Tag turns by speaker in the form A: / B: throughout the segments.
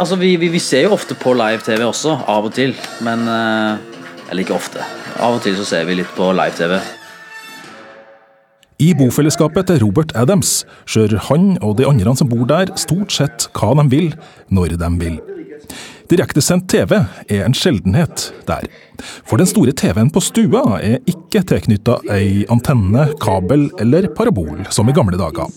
A: Altså, vi, vi, vi ser jo ofte på live-TV også, av og til. Men eh, Eller ikke ofte. Av og til så ser vi litt på live-TV.
B: I bofellesskapet til Robert Adams kjører han og de andre som bor der, stort sett hva de vil, når de vil. Direktesendt TV er en sjeldenhet der. For den store TV-en på stua er ikke tilknytta ei antenne, kabel eller parabol, som i gamle dager.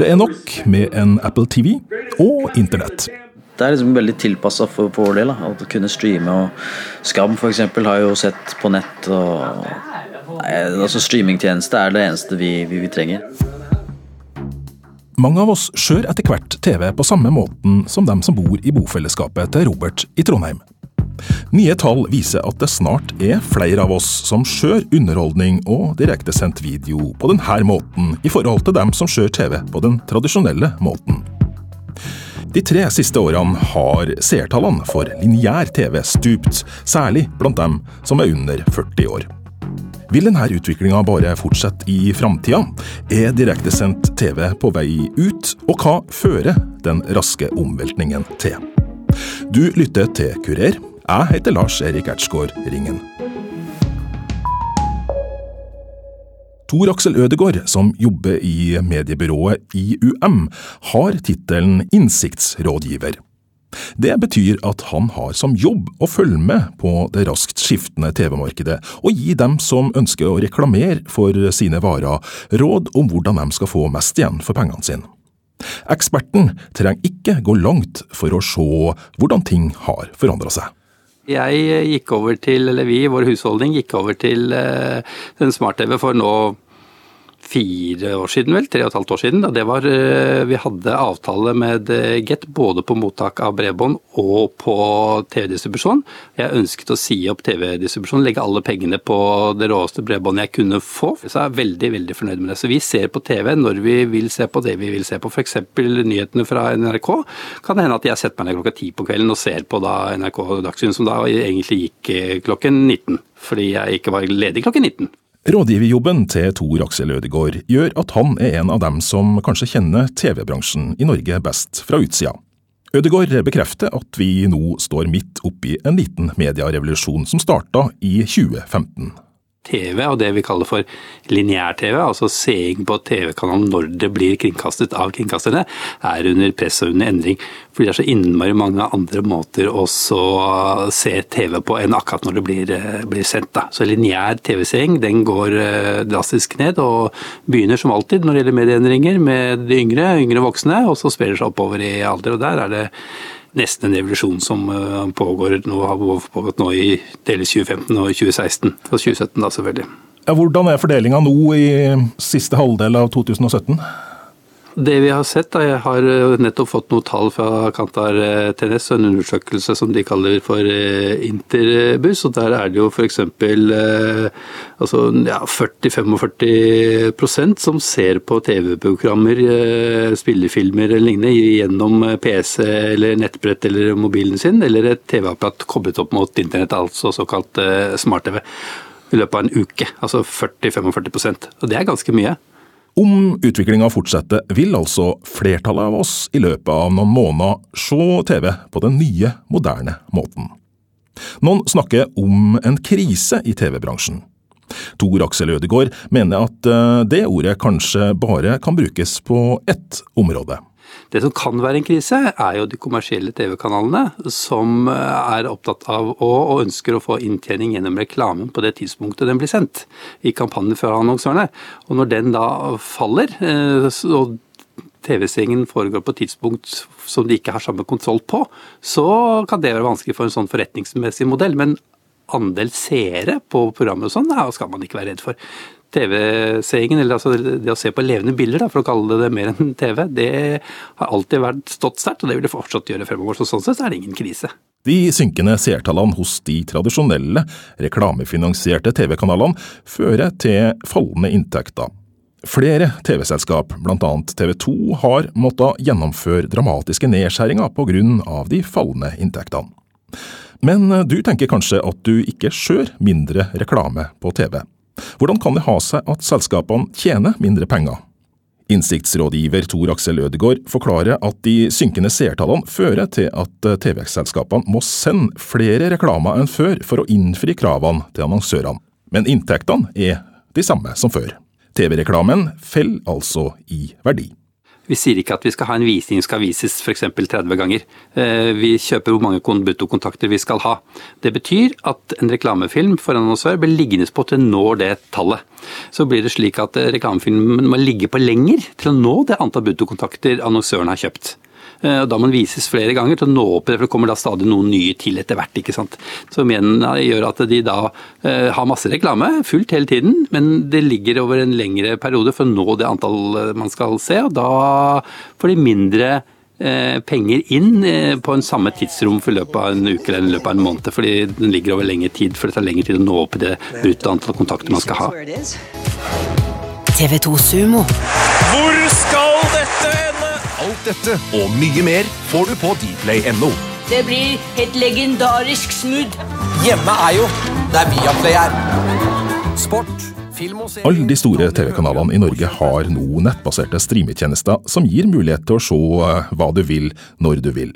B: Det er nok med en Apple TV og internett.
A: Det er liksom veldig tilpassa for, for vår del. Da. Å kunne streame. og Skam f.eks. har jo sett på nett. og nei, altså Streamingtjeneste er det eneste vi, vi, vi trenger.
B: Mange av oss ser etter hvert TV på samme måten som dem som bor i bofellesskapet til Robert i Trondheim. Nye tall viser at det snart er flere av oss som ser underholdning og direktesendt video på denne måten, i forhold til dem som ser TV på den tradisjonelle måten. De tre siste årene har seertallene for lineær TV stupt, særlig blant dem som er under 40 år. Vil denne utviklinga bare fortsette i framtida? Er direktesendt TV på vei ut, og hva fører den raske omveltningen til? Du lytter til Kurer. Jeg heter Lars Erik Ertsgaard Ringen. Tor Aksel Ødegård, som jobber i mediebyrået IUM, har tittelen innsiktsrådgiver. Det betyr at han har som jobb å følge med på det raskt skiftende TV-markedet, og gi dem som ønsker å reklamere for sine varer, råd om hvordan de skal få mest igjen for pengene sine. Eksperten trenger ikke gå langt for å se hvordan ting har forandra seg.
C: Jeg gikk over til, eller vi i vår husholdning gikk over til uh, en smart-TV for nå fire år siden, vel, tre og et halvt år siden. Da det var, eh, vi hadde avtale med eh, Get både på mottak av bredbånd og på TV-distribusjon. Jeg ønsket å si opp TV-distribusjon, legge alle pengene på det råeste bredbåndet jeg kunne få. Så jeg er veldig veldig fornøyd med det. Så vi ser på TV når vi vil se på det vi vil se på. F.eks. nyhetene fra NRK. Kan det hende at jeg setter meg ned klokka ti på kvelden og ser på da NRK Dagsrevyen, som da egentlig gikk eh, klokken 19. Fordi jeg ikke var ledig klokken 19.
B: Rådgiverjobben til Tor Aksel Ødegård gjør at han er en av dem som kanskje kjenner TV-bransjen i Norge best fra utsida. Ødegård bekrefter at vi nå står midt oppi en liten medierevolusjon som starta i 2015.
C: TV og det vi kaller for lineær-TV, altså seing på TV-kanalen når det blir kringkastet av kringkasterne, er under press og under endring. Fordi det er så innmari mange andre måter å se TV på enn akkurat når det blir, eh, blir sendt. Da. Så lineær TV-seing den går eh, drastisk ned, og begynner som alltid når det gjelder medieendringer med de yngre, yngre voksne, og så sprer det seg oppover i alder. og der er det nesten en revolusjon som eh, pågår nå, har pågått nå i deles 2015 og 2016. Og 2017 da, selvfølgelig.
B: Ja, hvordan er fordelinga nå i siste halvdel av 2017?
C: Det vi har sett, da, Jeg har eh, nettopp fått noen tall fra Kantar eh, TNS, en undersøkelse som de kaller for eh, Interbuss. og Der er det jo f.eks. Altså, ja, 40-45% som ser på TV-programmer, spillefilmer eller lignende gjennom PC eller nettbrett eller mobilen sin, eller et TV-apparat koblet opp mot internett, altså såkalt smart-TV, i løpet av en uke. Altså 40-45% Og det er ganske mye.
B: Om utviklinga fortsetter, vil altså flertallet av oss i løpet av noen måneder se TV på den nye, moderne måten. Noen snakker om en krise i TV-bransjen. Tor Aksel Ødegård mener at eh, det ordet kanskje bare kan brukes på ett område.
C: Det som kan være en krise, er jo de kommersielle TV-kanalene som eh, er opptatt av å, og ønsker å få inntjening gjennom reklamen på det tidspunktet den blir sendt, i kampanjen fra annonsørene. Og når den da faller, eh, og TV-seingen foregår på et tidspunkt som de ikke har samme kontroll på, så kan det være vanskelig for en sånn forretningsmessig modell. Men andel seere på programmet og sånn, skal man ikke være redd for. TV-seingen, eller altså det å se på levende bilder, da, for å kalle det det mer enn TV, det har alltid vært stått sterkt, og det vil det fortsatt gjøre fremover. Så sånn sett er det ingen krise.
B: De synkende seertallene hos de tradisjonelle, reklamefinansierte TV-kanalene fører til fallende inntekter. Flere TV-selskap, bl.a. TV 2, har måttet gjennomføre dramatiske nedskjæringer pga. de fallende inntektene. Men du tenker kanskje at du ikke skjør mindre reklame på TV. Hvordan kan det ha seg at selskapene tjener mindre penger? Innsiktsrådgiver Tor Aksel Ødegård forklarer at de synkende seertallene fører til at TV-selskapene må sende flere reklamer enn før for å innfri kravene til annonsørene. Men inntektene er de samme som før. TV-reklamen faller altså i verdi.
C: Vi sier ikke at vi skal ha en visning som skal vises f.eks. 30 ganger. Eh, vi kjøper hvor mange bruttokontakter vi skal ha. Det betyr at en reklamefilm for en annonsør blir liggende på til når det tallet. Så blir det slik at reklamefilmen må ligge på lenger til å nå det antall bruttokontakter annonsøren har kjøpt. Eh, da må den vises flere ganger til å nå opp i det, for det kommer da stadig noen nye til etter hvert. ikke sant? Som igjen gjør at de da eh, har masse reklame, fullt hele tiden, men det ligger over en lengre periode for å nå det antall eh, man skal se. og Da får de mindre penger inn på en samme tidsrom for løpet av en uke eller løpet av en måned. Fordi den ligger over lengre tid, for det tar lengre tid å nå opp i det brutto antall kontakter man skal ha.
D: TV 2 Sumo.
E: Hvor skal? Alt dette og mye mer får du på dplay.no.
F: Det blir et legendarisk smooth.
E: Hjemme er jo der Viaplay er. Sport, film og
B: Alle de store TV-kanalene i Norge har nå nettbaserte streametjenester som gir mulighet til å se eh, hva du vil, når du vil.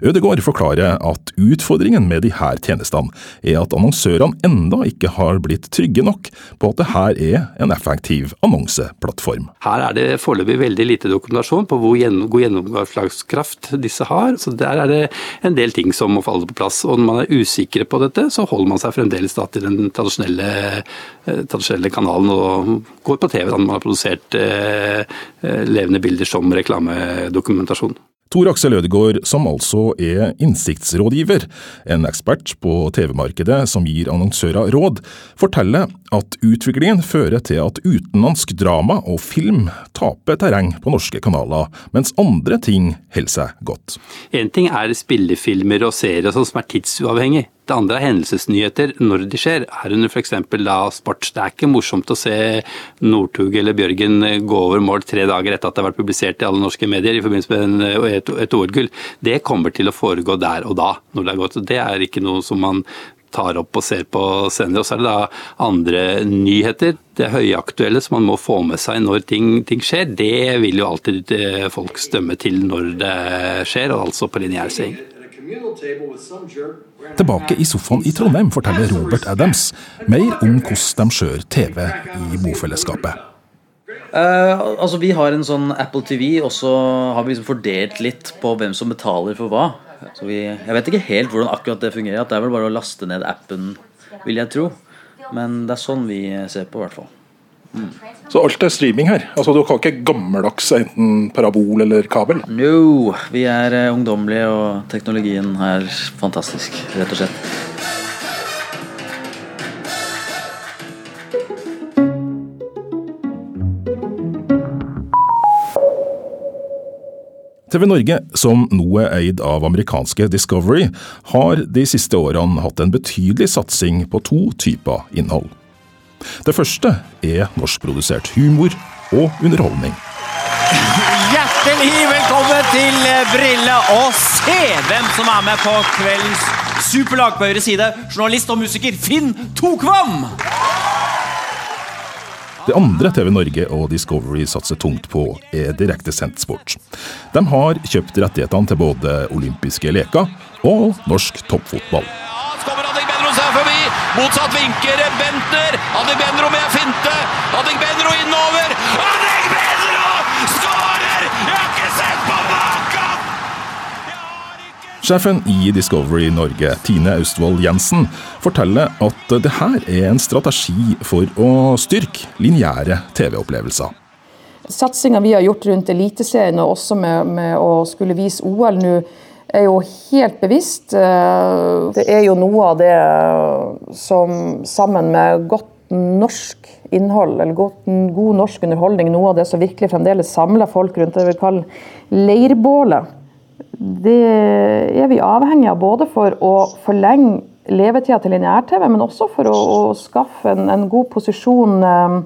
B: Ødegård forklarer at utfordringen med de her tjenestene er at annonsørene enda ikke har blitt trygge nok på at det her er en effektiv annonseplattform.
C: Her er det foreløpig veldig lite dokumentasjon på hvor god gjennomslagskraft disse har. så Der er det en del ting som må falle på plass. og Når man er usikre på dette, så holder man seg fremdeles da til den tradisjonelle, eh, tradisjonelle kanalen og går på TV da man har produsert eh, eh, levende bilder som reklamedokumentasjon.
B: Tor Aksel Ødegaard, som altså er innsiktsrådgiver, en ekspert på TV-markedet som gir annonsører råd, forteller at utviklingen fører til at utenlandsk drama og film taper terreng på norske kanaler, mens andre ting holder seg godt.
C: En ting er spillefilmer og serier som er tidsuavhengig. Det andre er hendelsesnyheter når de skjer, herunder f.eks. da sport. Det er ikke morsomt å se Northug eller Bjørgen gå over mål tre dager etter at det har vært publisert i alle norske medier i forbindelse med en, et, et OL-gull. Det kommer til å foregå der og da, når det er gått. Det er ikke noe som man tar opp og ser på senere. Og så er det da andre nyheter. Det høyaktuelle som man må få med seg når ting, ting skjer. Det vil jo alltid eh, folk stemme til når det skjer, og altså på lineærseing.
B: Tilbake i sofaen i Trondheim forteller Robert Adams mer om hvordan de skjører TV i bofellesskapet.
A: Uh, altså Vi har en sånn Apple TV, og så har vi liksom fordelt litt på hvem som betaler for hva. Så vi, jeg vet ikke helt hvordan akkurat det fungerer. At Det er vel bare å laste ned appen, vil jeg tro. Men det er sånn vi ser på, i hvert fall.
B: Så alt er streaming her? Altså Du har ikke gammeldags enten parabol eller kabel?
A: No, vi er uh, ungdommelige, og teknologien er fantastisk, rett og slett.
B: TV Norge, som nå er eid av amerikanske Discovery, har de siste årene hatt en betydelig satsing på to typer innhold. Det første er norskprodusert humor og underholdning.
G: Hjertelig velkommen til Brille, og se hvem som er med på kveldens superlag på høyre side. Journalist og musiker Finn Tokvam!
B: Det andre TV Norge og Discovery satser tungt på, er direktesendt sport. De har kjøpt rettighetene til både olympiske leker og norsk toppfotball.
H: Ja, kommer Ading Benro seg forbi! Motsatt vinker Bentner! Ading Benro med finte! Ading Benro innover! Ading Benro skårer! Jeg har ikke sett på maken!
B: Sjefen i Discovery Norge, Tine Austvold Jensen, forteller at det her er en strategi for å styrke lineære TV-opplevelser.
I: Satsinga vi har gjort rundt Eliteserien og også med, med å skulle vise OL nå, er jo helt bevisst. Eh, det er jo noe av det som sammen med godt norsk innhold, eller god, god norsk underholdning, noe av det som virkelig fremdeles samler folk rundt det vi kaller leirbålet det er vi avhengig av både for å forlenge levetida til lineær-TV, men også for å, å skaffe en, en, god posisjon eh,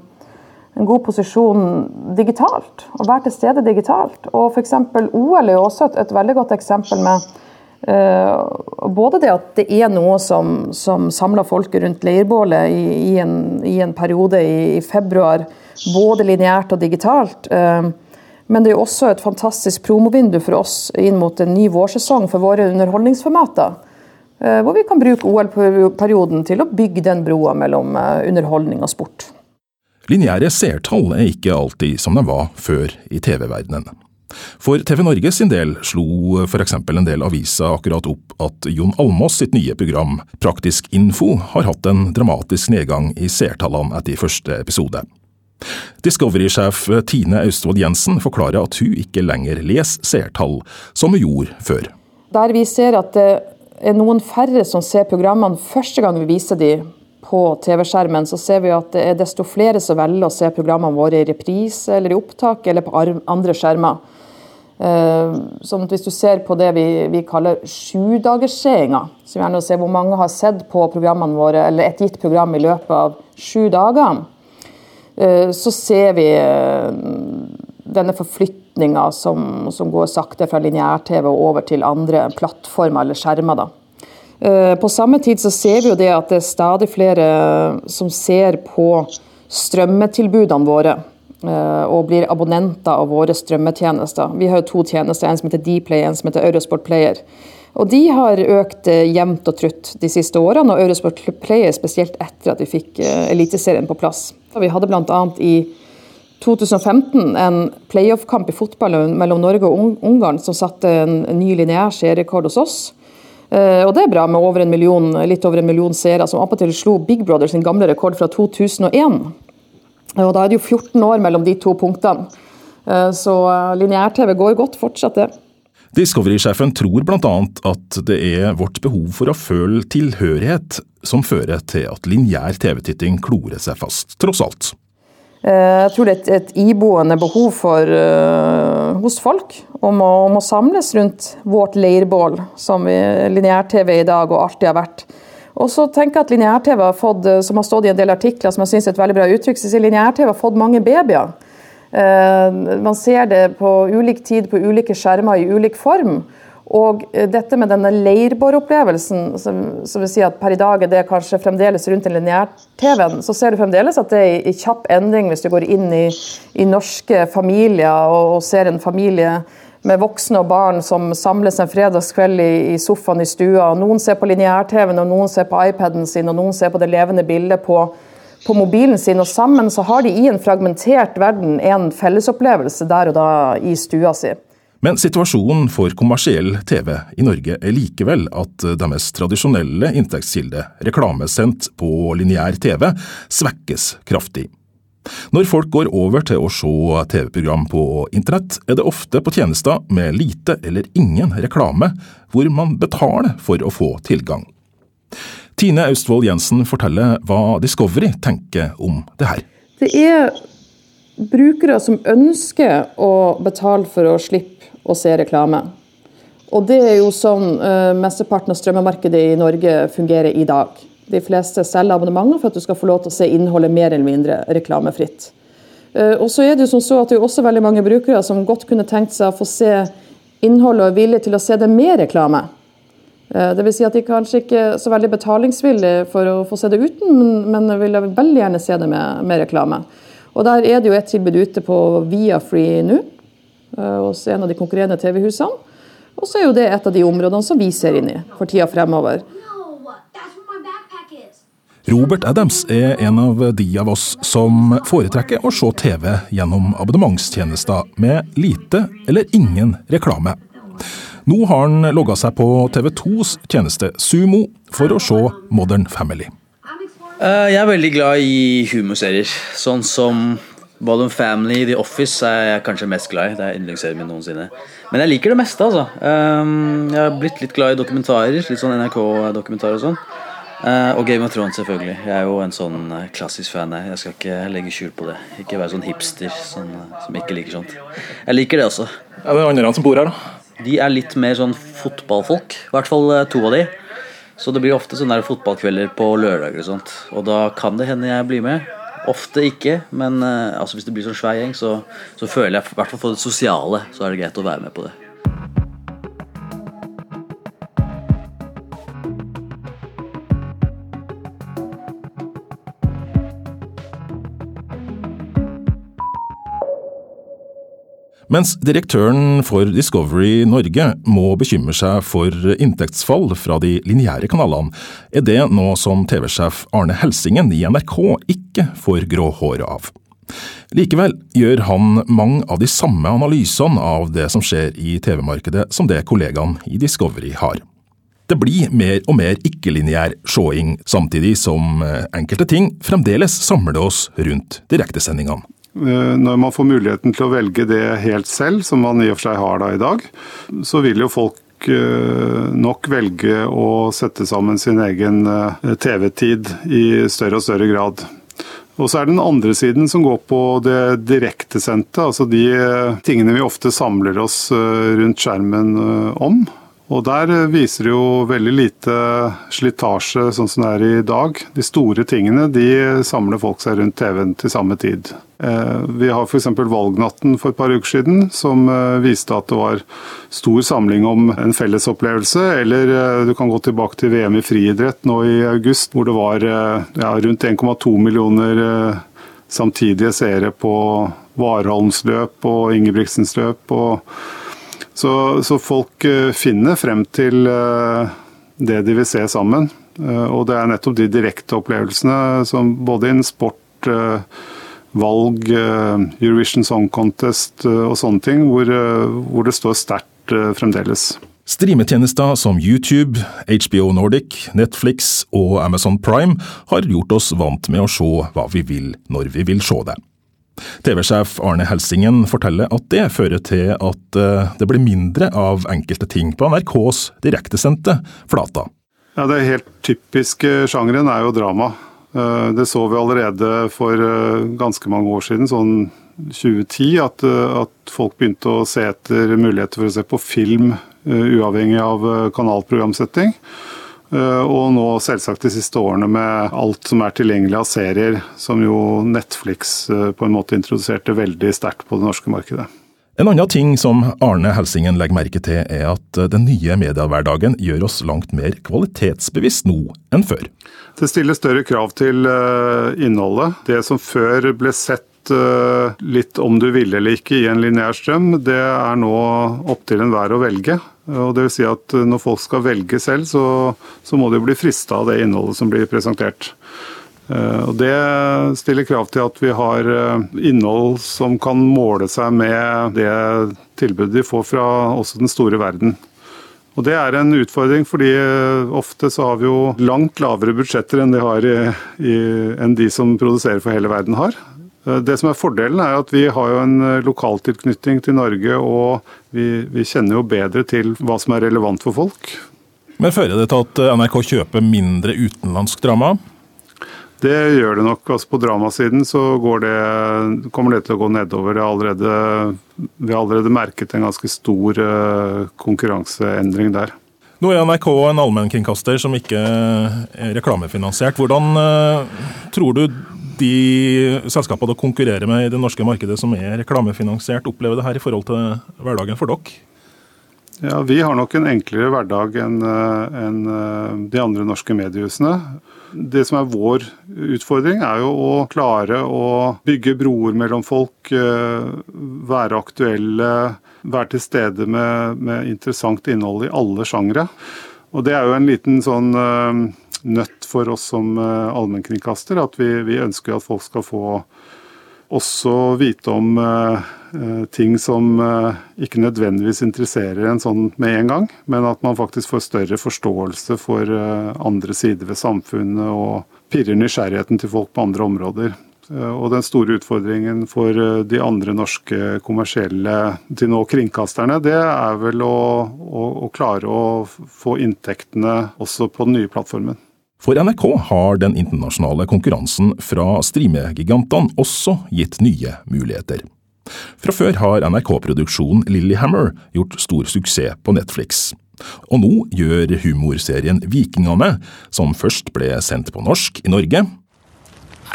I: en god posisjon digitalt. Å være til stede digitalt. Og f.eks. OL er også et, et, veldig godt eksempel med uh, både det at det er noe som, som samler folket rundt leirbålet i, i, en, i, en, periode i, i februar, både lineært og digitalt. Uh, Men det er også et fantastisk promovindu for oss inn mot en ny vårsesong for våre underholdningsformater. Eh, hvor vi kan bruke OL-perioden til å bygge den broa mellom underholdning og sport.
B: Lineære seertall er ikke alltid som de var før i TV-verdenen. For TV Norge sin del slo f.eks. en del aviser akkurat opp at Jon Almås sitt nye program Praktisk info har hatt en dramatisk nedgang i seertallene etter første episode. Discovery-sjef Tine Austvold Jensen forklarer at hun ikke lenger leser seertall, som hun gjorde før.
I: Der vi ser at det er noen færre som ser programmene første gang vi viser dem på TV-skjermen, så ser vi at det er desto flere som velger å se programmene våre i reprise eller i opptak eller på andre skjermer. Sånn at Hvis du ser på det vi, vi kaller sjudagersseeringa, som gjerne ser hvor mange har sett på programmene våre, eller et gitt program i løpet av sju dager, eh, så ser vi eh, denne forflytninga som, som, går sakte fra lineær-TV og over til andre plattformer eller skjermer. da. Eh, på samme tid så ser vi jo det at det er stadig flere som ser på strømmetilbudene våre eh, og blir abonnenter av våre strømmetjenester. Vi har jo to tjenester, en som heter Dplay, en som heter Eurosport Player. Og De har økt eh, jevnt og trutt de siste årene, og Eurosport Player spesielt etter at vi fikk Eliteserien på plass. Vi hadde bl.a. i 2015 en playoff-kamp i fotball mellom Norge og Ungarn som satte en ny lineær serierekord hos oss. Eh, og det er bra med over million, litt over en million seere, som attpåtil slo Big Brother sin gamle rekord fra 2001. Og Da er det jo 14 år mellom de to punktene. Eh, så eh, lineær-TV går godt fortsatt, det.
B: Discovery-sjefen tror bl.a. at det er vårt behov for å føle tilhørighet som fører til at lineær TV-titting klorer seg fast, tross alt.
I: Eh, jeg tror det er et, iboende behov for, uh, hos folk om å, om å, samles rundt vårt leirbål, som lineær-TV i dag og alltid har vært. Og så tenker jeg at lineær-TV har fått, eh, som har stått i en del artikler, som jeg synes er et veldig bra uttrykk, så lineær-TV har fått mange babyer. Uh, man ser det på ulik tid på ulike skjermer i ulik form. Og eh, dette med denne leirbåropplevelsen, som, som vil si at per i dag er det kanskje fremdeles rundt den lineær-TV-en, så ser du fremdeles at det er i kjapp endring hvis du går inn i, i norske familier og, og, ser en familie med voksne og barn som samles en fredagskveld i, i sofaen i stua. Noen ser på lineær-TV-en, og noen ser på iPaden sin, og noen ser på det levende bildet på, på mobilen sin. Og sammen så har de i en fragmentert verden en fellesopplevelse der og da i stua si.
B: Men situasjonen for kommersiell TV i Norge er likevel at deres tradisjonelle inntektskilde, reklamesendt på lineær TV, svekkes kraftig. Når folk går over til å se TV-program på internett, er det ofte på tjenester med lite eller ingen reklame, hvor man betaler for å få tilgang. Tine Austvold Jensen forteller hva Discovery tenker om det her.
I: Det er brukere som ønsker å betale for å slippe å se reklame. Og det er jo sånn uh, mesteparten av strømmemarkedet i Norge fungerer i dag. De fleste selger abonnementer for at du skal få lov til å se innholdet mer eller mindre reklamefritt. Uh, og så er Det jo som så at det er også veldig mange brukere som godt kunne tenkt seg å få se innholdet og er villige til å se det med reklame. Uh, det vil si at de kanskje ikke er så veldig betalingsvillige for å få se det uten, men, men vil veldig gjerne se det med, med reklame. Og Der er det jo et tilbud ute på Viafree nå, Eh, hos en av de konkurrerende TV-husene. Og så er jo det et av de områdene som vi ser inn i for tida fremover.
B: Robert Adams er en av de av oss som foretrekker å se TV gjennom abonnementstjenester med lite eller ingen reklame. Nå har han logga seg på TV 2s tjeneste Sumo for å se Modern Family.
A: Eh, jeg er veldig glad i humorserier, sånn som Modern Family, The Office er jeg kanskje mest glad i. Det er yndlingsserien min noensinne. Men jeg liker det meste, altså. Um, jeg har blitt litt glad i dokumentarer. Litt sånn NRK-dokumentarer og sånn. Uh, og Game of Thrones, selvfølgelig. Jeg er jo en sånn uh, klassisk fan. Jeg skal ikke legge skjul på det. Ikke være sånn hipster sånn, som ikke liker sånt. Jeg liker det også.
B: Ja, det er andre som bor her, da?
A: De er litt mer sånn fotballfolk. I hvert fall to av de. Så det blir ofte sånne der fotballkvelder på lørdager og sånt. Og da kan det hende jeg blir med. Ofte ikke, men uh, altså hvis det blir sånn svær gjeng, så, så, føler jeg i hvert fall for det sosiale så er det greit å være med på det.
B: Mens direktøren for Discovery Norge må bekymre seg for inntektsfall fra de lineære kanalene, er det noe som TV-sjef Arne Helsingen i NRK ikke får grå håret av. Likevel gjør han mange av de samme analysene av det som skjer i TV-markedet som det kollegaene i Discovery har. Det blir mer og mer ikke-lineær seing, samtidig som enkelte ting fremdeles samler oss rundt direktesendingene.
D: Eh, når man får muligheten til å velge det helt selv, som man i og for seg har da i dag, så vil jo folk eh, nok velge å sette sammen sin egen eh, TV-tid i større og større grad. Og så er den andre siden som går på det direktesendte, altså de tingene vi ofte samler oss rundt skjermen om. Og der viser det jo veldig lite slitasje sånn som det er i dag. De store tingene de samler folk seg rundt TV-en til samme tid. Eh, vi har f.eks. valgnatten for et par uker siden, som eh, viste at det var stor samling om en fellesopplevelse. Eller eh, du kan gå tilbake til VM i friidrett nå i august, hvor det var ja, rundt 1,2 millioner samtidige seere på Warholms løp og Ingebrigtsens løp. Så, så, folk finner frem til det de vil se sammen. Og det er nettopp de direkte opplevelsene som både innen sport valg, eh, Eurovision Song Contest eh, og sånne ting, hvor, eh, hvor det står sterkt fremdeles.
B: Streametjenester som YouTube, HBO Nordic, Netflix og Amazon Prime har gjort oss vant med å se hva vi vil når vi vil se det. TV-sjef Arne Helsingen forteller at det fører til at det blir mindre av enkelte ting på NRKs direktesendte Flata.
D: Ja, Det helt typiske sjangeren er jo drama. Eh, det så vi allerede for eh, ganske mange år siden, sånn 2010, at, eh, at folk begynte å se etter muligheter for å se på film uavhengig av kanalprogramsetting. Og nå selvsagt de siste årene med alt som er tilgjengelig av serier, som jo Netflix på en måte introduserte veldig sterkt på det norske markedet.
B: En annen ting som Arne Helsingen legger merke til, er at den nye mediehverdagen gjør oss langt mer kvalitetsbevisst nå enn før.
D: Det stiller større krav til eh, innholdet. Det som før ble sett eh, litt om du ville eller ikke i en lineær strøm, det er nå opp til enhver å velge. Og det vil si at Når folk skal velge selv, så, så må de bli frista av det innholdet som blir presentert. Eh, og Det stiller krav til at vi har eh, innhold som kan måle seg med det tilbudet de får fra også den store verden. Og Det er en utfordring, fordi eh, ofte så har vi jo langt lavere budsjetter enn de, har i, i, enn de som produserer for hele verden har. Det som er Fordelen er at vi har jo en lokaltilknytning til Norge, og vi, vi kjenner jo bedre til hva som er relevant for folk.
B: Men Fører det til at NRK kjøper mindre utenlandsk drama?
D: Det gjør det nok. Altså på dramasiden så det, kommer det til å gå nedover. Allerede, vi har allerede merket en ganske stor konkurranseendring der.
B: Nå er NRK en allmennkringkaster som ikke er reklamefinansiert. Hvordan tror du de selskapene dere konkurrerer med i det norske markedet som er reklamefinansiert, opplever det her i forhold til hverdagen for dere?
D: Ja, Vi har nok en enklere hverdag enn eh, en de andre norske mediehusene. Det som er vår utfordring, er jo å klare å bygge broer mellom folk, eh, være aktuelle, være til stede med, med interessant innhold i alle sjangre. Og det er jo en liten sånn eh, nøtt for oss som eh, allmennkringkaster, at vi, vi ønsker at folk skal få også vite om Eh, ting som eh, ikke nødvendigvis interesserer en sånn med en gang, men at man faktisk får større forståelse for eh, andre sider ved samfunnet og pirrer nysgjerrigheten til folk på andre områder. Og den store utfordringen for de andre norske kommersielle til nå kringkasterne, det er vel å, å, å klare å få inntektene også på den nye plattformen.
B: For NRK har den internasjonale konkurransen fra streamegigantene også gitt nye muligheter. Fra før har NRK-produksjonen Lillyhammer gjort stor suksess på Netflix. Og nå gjør humorserien Vikingene, som først ble sendt på norsk i Norge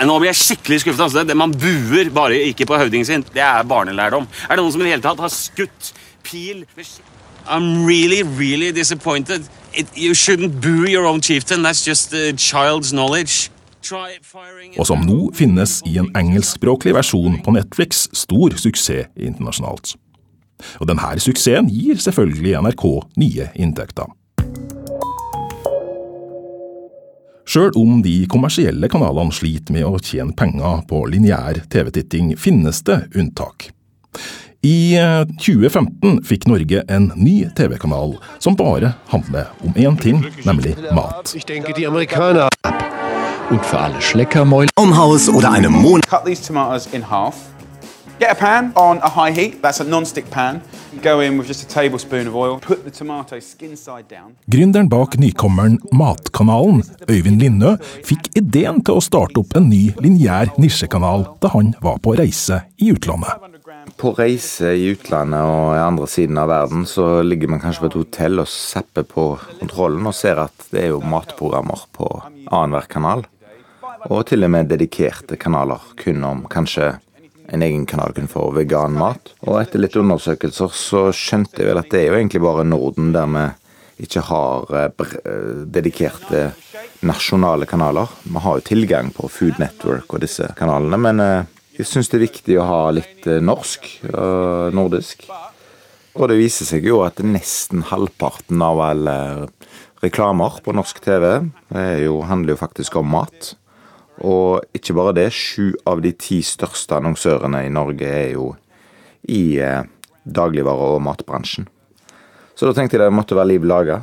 J: Nå blir jeg skikkelig skuffet. Altså. Det, man buer bare ikke på høvdingen sin. Det er barnelærdom. Er det noen som i det hele tatt har skutt pil I'm really, really disappointed. It, you shouldn't boo your own chieftain. That's just a child's knowledge
B: og som nå finnes i en engelskspråklig versjon på Netflix, stor suksess internasjonalt. Og denne suksessen gir selvfølgelig NRK nye inntekter. Sjøl om de kommersielle kanalene sliter med å tjene penger på lineær TV-titting, finnes det unntak. I 2015 fikk Norge en ny TV-kanal som bare handler om én ting, nemlig mat.
K: Ich denke, die Amerikaner Und für alle Schleckermäul.
L: Umhaus oder eine Mon.
M: Cut these tomatoes in half. Get a pan on a high heat. That's a non-stick pan. Go in with just a tablespoon of oil. Put the tomato skin side down.
B: Gründeren bak nykommeren Matkanalen, Øyvind Lindø, fikk ideen til å starte opp en ny lineær nisjekanal da han var på reise i utlandet.
N: På reise i utlandet og i andre siden av verden, så ligger man kanskje på et hotell og zapper på kontrollen og ser at det er jo matprogrammer på annenhver kanal. Og til og med dedikerte kanaler kun om kanskje en egen kanal kun for veganmat. Og etter litt undersøkelser så skjønte jeg vel at det er jo egentlig bare Norden der vi ikke har eh, dedikerte nasjonale kanaler. Vi har jo tilgang på Food Network og disse kanalene, men eh, jeg syns det er viktig å ha litt eh, norsk og nordisk. Og det viser seg jo at nesten halvparten av alle reklamer på norsk TV jo, handler jo faktisk om mat. Og ikke bare det, sju av de ti største annonsørene i Norge er jo i eh, dagligvare- og matbransjen. Så da tenkte jeg det måtte være liv laga.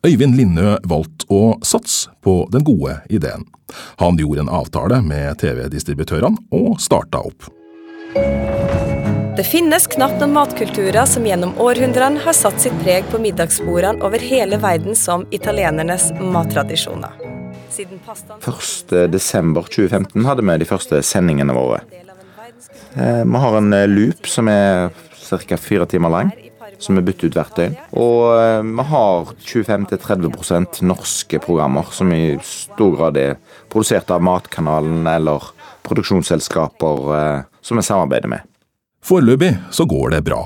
B: Øyvind Linnø valgte å satse på den gode ideen. Han gjorde en avtale med TV-distributørene og starta opp.
O: Det finnes knapt noen matkulturer som gjennom århundrene har satt sitt preg på middagsbordene over hele verden som italienernes mattradisjoner.
N: Siden pastaen 1.12.2015 hadde vi de første sendingene våre. Eh, vi har en eh, loop som er ca. fire timer lang, som er byttet ut hvert døgn. Og eh, vi har 25-30% norske programmer som i stor grad er produsert av Matkanalen eller produksjonsselskaper som vi samarbeider med.
B: Foreløpig så går det bra.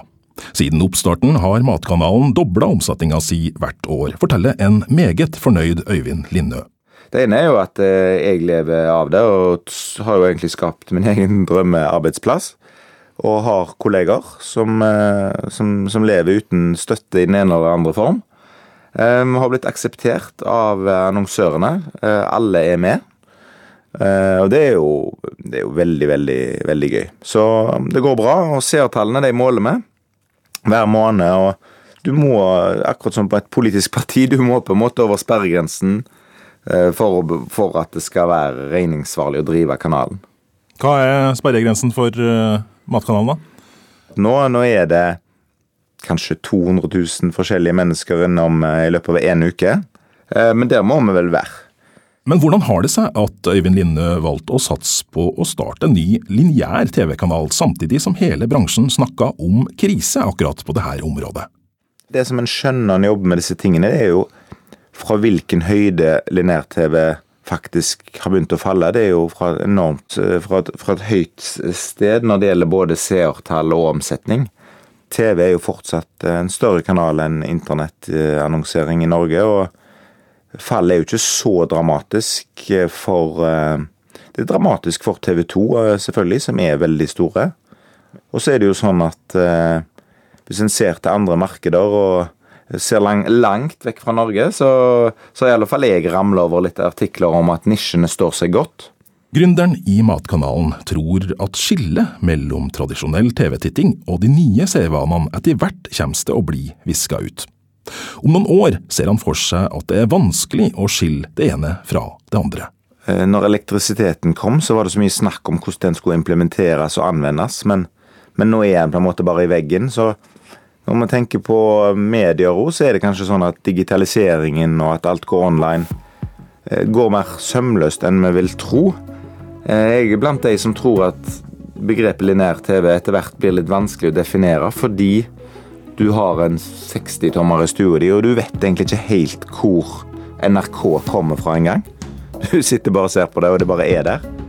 B: Siden oppstarten har Matkanalen dobla omsetninga si hvert år, forteller en meget fornøyd Øyvind Lindø.
N: Det ene er jo at jeg lever av det, og har jo egentlig skapt min egen drømmearbeidsplass. Og har kolleger som, som, som lever uten støtte i den ene eller andre form. Vi har blitt akseptert av annonsørene. Alle er med. Og det er, jo, det er jo veldig, veldig, veldig gøy. Så det går bra. Og seertallene de måler vi hver måned. Og du må, akkurat som på et politisk parti, du må på en måte over sperregrensen for, for at det skal være regningssvarlig å drive kanalen.
B: Hva er sperregrensen for Matkanalen, da?
N: Nå, nå, er det kanskje 200 000 forskjellige mennesker innom uh, i løpet av én uke. Uh, men der må vi vel være.
B: Men hvordan har det seg at Øyvind Linne valgte å satse på å starte en ny lineær TV-kanal, samtidig som hele bransjen snakka om krise akkurat på dette området?
N: Det som en skjønner når en jobber med disse tingene, det er jo fra hvilken høyde lineær-TV faktisk har begynt å falle. Det er jo fra, enormt, fra, et, fra et høyt sted når det gjelder både seertall og omsetning. TV er jo fortsatt en større kanal enn internettannonsering i Norge. og Fallet er jo ikke så dramatisk for Det er dramatisk for TV 2, selvfølgelig, som er veldig store. Og så er det jo sånn at hvis en ser til andre markeder og ser lang, langt vekk fra Norge, så, så i alle fall jeg ramler over litt artikler om at nisjene står seg godt.
B: Gründeren i Matkanalen tror at skillet mellom tradisjonell TV-titting og de nye seervanene etter hvert kommer til å bli viska ut. Om noen år ser han for seg at det er vanskelig å skille det ene fra det andre.
N: Når elektrisiteten kom, så var det så mye snakk om hvordan den skulle implementeres og anvendes, men, men nå er den på en måte bare i veggen. så når vi tenker på medier òg, så er det kanskje sånn at digitaliseringen og at alt går online, går mer sømløst enn vi vil tro. Jeg er blant de som tror at begrepet lineær-TV etter hvert blir litt vanskelig å definere, fordi du har en 60-tommer i stua di, og du vet egentlig ikke helt hvor NRK kommer fra engang. Du sitter bare og ser på det, og det bare er der.